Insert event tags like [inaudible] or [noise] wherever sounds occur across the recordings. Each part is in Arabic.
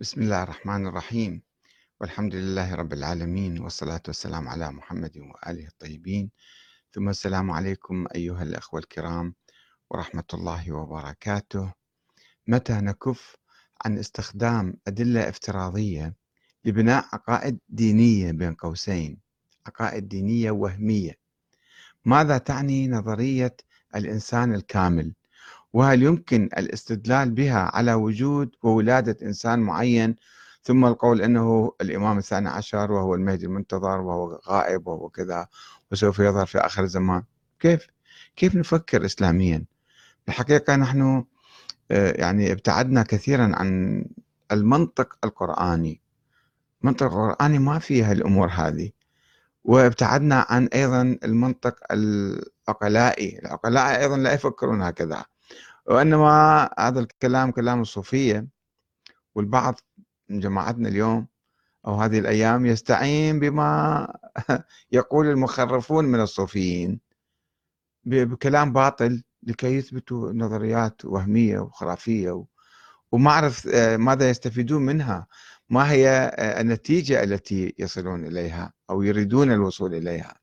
بسم الله الرحمن الرحيم. والحمد لله رب العالمين والصلاة والسلام على محمد وآله الطيبين. ثم السلام عليكم أيها الأخوة الكرام ورحمة الله وبركاته. متى نكف عن استخدام أدلة افتراضية لبناء عقائد دينية بين قوسين؟ عقائد دينية وهمية. ماذا تعني نظرية الإنسان الكامل؟ وهل يمكن الاستدلال بها على وجود وولادة إنسان معين؟ ثم القول أنه الإمام الثاني عشر وهو المهدي المنتظر وهو غائب وهو كذا وسوف يظهر في آخر الزمان. كيف؟ كيف نفكر إسلاميا؟ الحقيقة نحن آه، يعني ابتعدنا كثيرا عن المنطق القرآني. المنطق القرآني ما فيها الأمور هذه. وابتعدنا عن أيضا المنطق العقلائي. العقلاء أيضا لا يفكرون هكذا. وإنما هذا الكلام كلام الصوفية والبعض من جماعتنا اليوم أو هذه الأيام يستعين بما [laughs] يقول المخرفون من الصوفيين. بكلام باطل لكي يثبتوا نظريات وهمية وخرافية وما أعرف آه، ماذا يستفيدون منها. ما هي آه، النتيجة التي يصلون إليها أو يريدون الوصول إليها.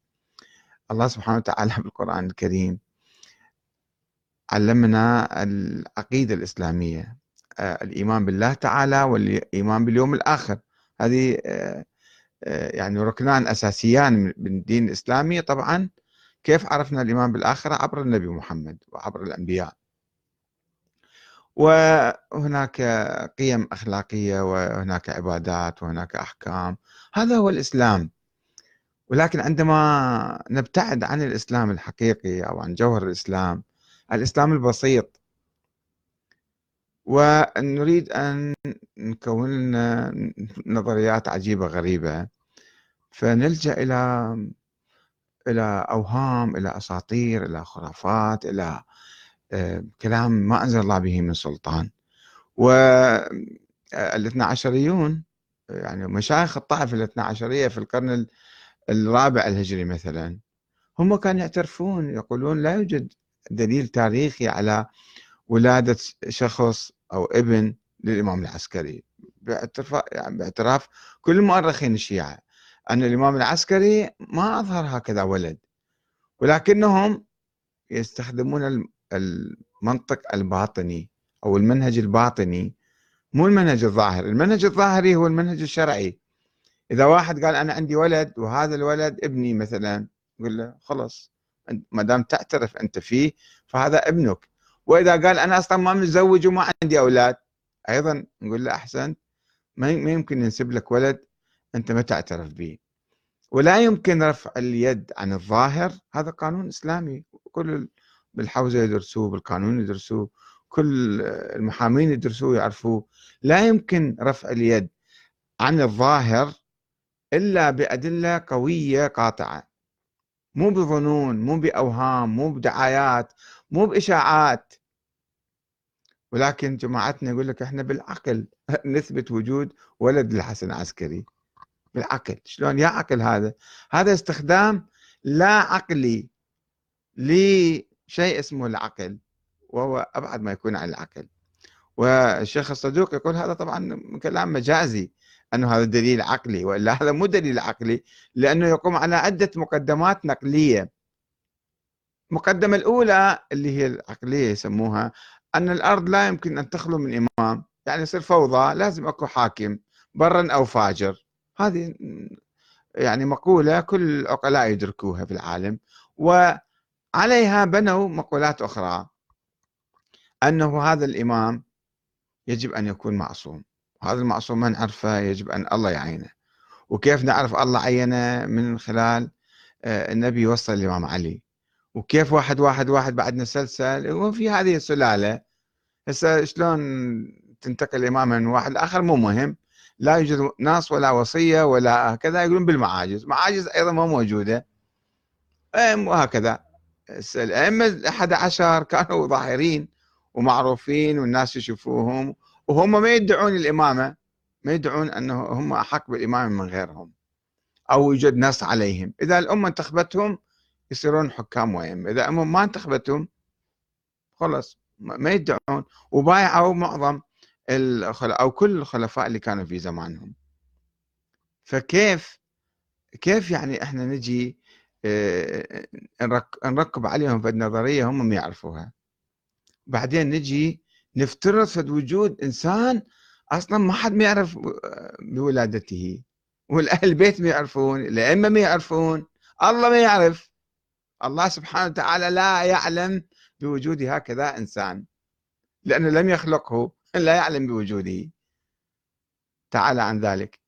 الله سبحانه وتعالى بالقرآن الكريم علمنا العقيدة الإسلامية. آه، الإيمان بالله تعالى والإيمان باليوم الآخر. هذه آه، آه، يعني ركنان أساسيان من الدين الإسلامي طبعا كيف عرفنا الإيمان بالآخرة؟ عبر النبي محمد وعبر الأنبياء. وهناك قيم أخلاقية وهناك عبادات وهناك أحكام. هذا هو الإسلام. ولكن عندما نبتعد عن الإسلام الحقيقي أو عن جوهر الإسلام الإسلام البسيط. ونريد أن نكون لنا نظريات عجيبة غريبة. فنلجأ إلى إلى أوهام إلى أساطير إلى خرافات إلى آه، كلام ما أنزل الله به من سلطان. والاثنى عشريون يعني مشايخ الطائفة الاثنى عشرية في القرن الرابع الهجري مثلا هم كانوا يعترفون يقولون لا يوجد دليل تاريخي على ولادة شخص أو ابن للإمام العسكري. باعتراف, يعني باعتراف كل المؤرخين الشيعة أن الإمام العسكري ما أظهر هكذا ولد ولكنهم يستخدمون المنطق الباطني أو المنهج الباطني مو المنهج الظاهر المنهج الظاهري هو المنهج الشرعي. إذا واحد قال أنا عندي ولد وهذا الولد ابني مثلا يقول له خلص ما دام تعترف أنت فيه فهذا ابنك. وإذا قال أنا أصلا ما متزوج وما عندي أولاد أيضا نقول له أحسنت. ما يمكن ننسب لك ولد أنت ما تعترف به. ولا يمكن رفع اليد عن الظاهر هذا قانون إسلامي. كل بالحوزة يدرسوه بالقانون يدرسوه كل المحامين يدرسوه يعرفوه. لا يمكن رفع اليد عن الظاهر إلا بأدلة قوية قاطعة. مو بظنون مو بأوهام مو بدعايات مو بإشاعات. ولكن جماعتنا يقول لك إحنا بالعقل [laughs] نثبت وجود ولد الحسن العسكري. بالعقل. شلون؟ يا عقل هذا. هذا استخدام لا عقلي لشيء اسمه العقل وهو أبعد ما يكون عن العقل. والشيخ الصدوق يقول هذا طبعا كلام مجازي أنه هذا دليل عقلي وإلا هذا مو دليل عقلي لأنه يقوم على عدة مقدمات نقلية. المقدمة الأولى اللي هي العقلية يسموها أن الأرض لا يمكن أن تخلو من إمام يعني يصير فوضى لازم أكو حاكم برا أو فاجر. هذه يعني مقولة كل العقلاء يدركوها في العالم وعليها بنوا مقولات أخرى أنه هذا الإمام يجب أن يكون معصوم. هذا المعصوم ما نعرفه يجب أن الله يعينه. وكيف نعرف الله عينه؟ من خلال آه، النبي وصل الإمام علي. وكيف واحد واحد واحد بعد نسلسل وفي هذه السلالة. هسه شلون تنتقل الإمامة من واحد لآخر؟ مو مهم. لا يوجد ناس ولا وصية ولا كذا يقولون بالمعاجز. معاجز أيضا ما موجودة. وهكذا. الأئمة الأحد عشر كانوا ظاهرين. ومعروفين والناس يشوفوهم وهم ما يدعون الإمامة ما يدعون أنه هم أحق بالإمامة من غيرهم أو يوجد نص عليهم. إذا الأمة انتخبتهم يصيرون حكام وأئمة إذا الأمة ما انتخبتهم خلص ما يدعون. وبايعوا معظم أو كل الخلفاء اللي كانوا في زمانهم. فكيف كيف يعني إحنا نجي آه، نركب عليهم في نظرية هم ما يعرفوها؟ بعدين نجي نفترض في وجود إنسان أصلا ما حد ما يعرف بولادته. والأهل البيت ما يعرفون الأئمة ما يعرفون الله ما يعرف. الله سبحانه وتعالى لا يعلم بوجود هكذا إنسان لأنه لم يخلقه [laughs] لا يعلم بوجوده. تعالى عن ذلك.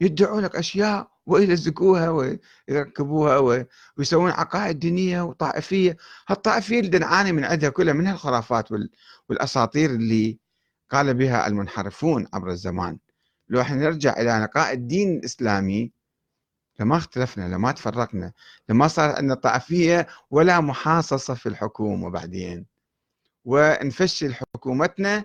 يدعون لك أشياء ويلزقوها ويركبوها ويسوون عقائد دينية وطائفية. هالطائفية اللي نعاني من عندها كلها من هالخرافات والأساطير اللي قال بها المنحرفون عبر الزمان. لو إحنا نرجع إلى نقاء الدين الإسلامي لما اختلفنا لما تفرقنا لما صار عندنا طائفية ولا محاصصة في الحكومة بعدين. ونفشل حكومتنا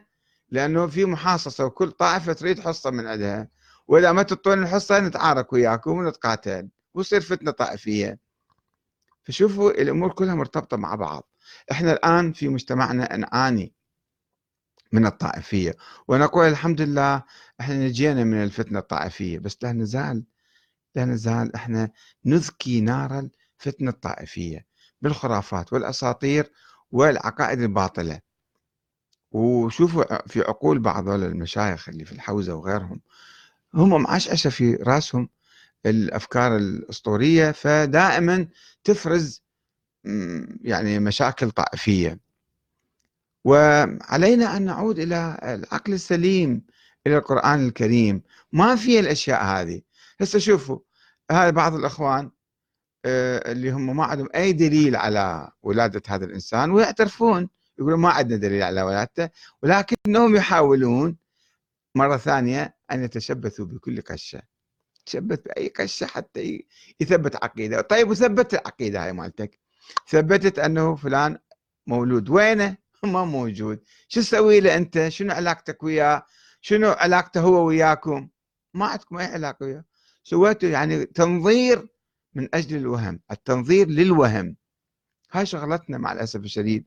لأنه في محاصصة وكل طائفة تريد حصة من عندها. وإذا ما تعطون الحصة نتعارك وياكم ونتقاتل ويصير فتنة طائفية. فشوفوا الأمور كلها مرتبطة مع بعض. إحنا الآن في مجتمعنا نعاني من الطائفية. ونقول الحمد لله إحنا نجينا من الفتنة الطائفية بس لا نزال لا نزال إحنا نذكي نار الفتنة الطائفية بالخرافات والأساطير والعقائد الباطلة. وشوفوا في عقول بعض المشايخ اللي في الحوزة وغيرهم. هم معشعشة في راسهم الأفكار الأسطورية فدائما تفرز يعني مشاكل طائفية. وعلينا أن نعود إلى العقل السليم إلى القرآن الكريم. ما في الأشياء هذه. هسه شوفوا هذا بعض الأخوان آه، اللي هم ما عندهم أي دليل على ولادة هذا الإنسان ويعترفون يقولون ما عندنا دليل على ولادته ولكنهم يحاولون مرة ثانية أن يتشبثوا بكل قشة تشبث بأي قشة حتى يثبت عقيدة. طيب وثبت العقيدة هاي مالتك؟ ثبتت أنه فلان مولود. وينه؟ [laughs] ما موجود. شو تسوي له أنت؟ شنو علاقتك وياه؟ شنو علاقته هو وياكم؟ ما عندكم أي علاقة وياه. سويتوا يعني تنظير من أجل الوهم التنظير للوهم. هاي شغلتنا مع الأسف الشديد.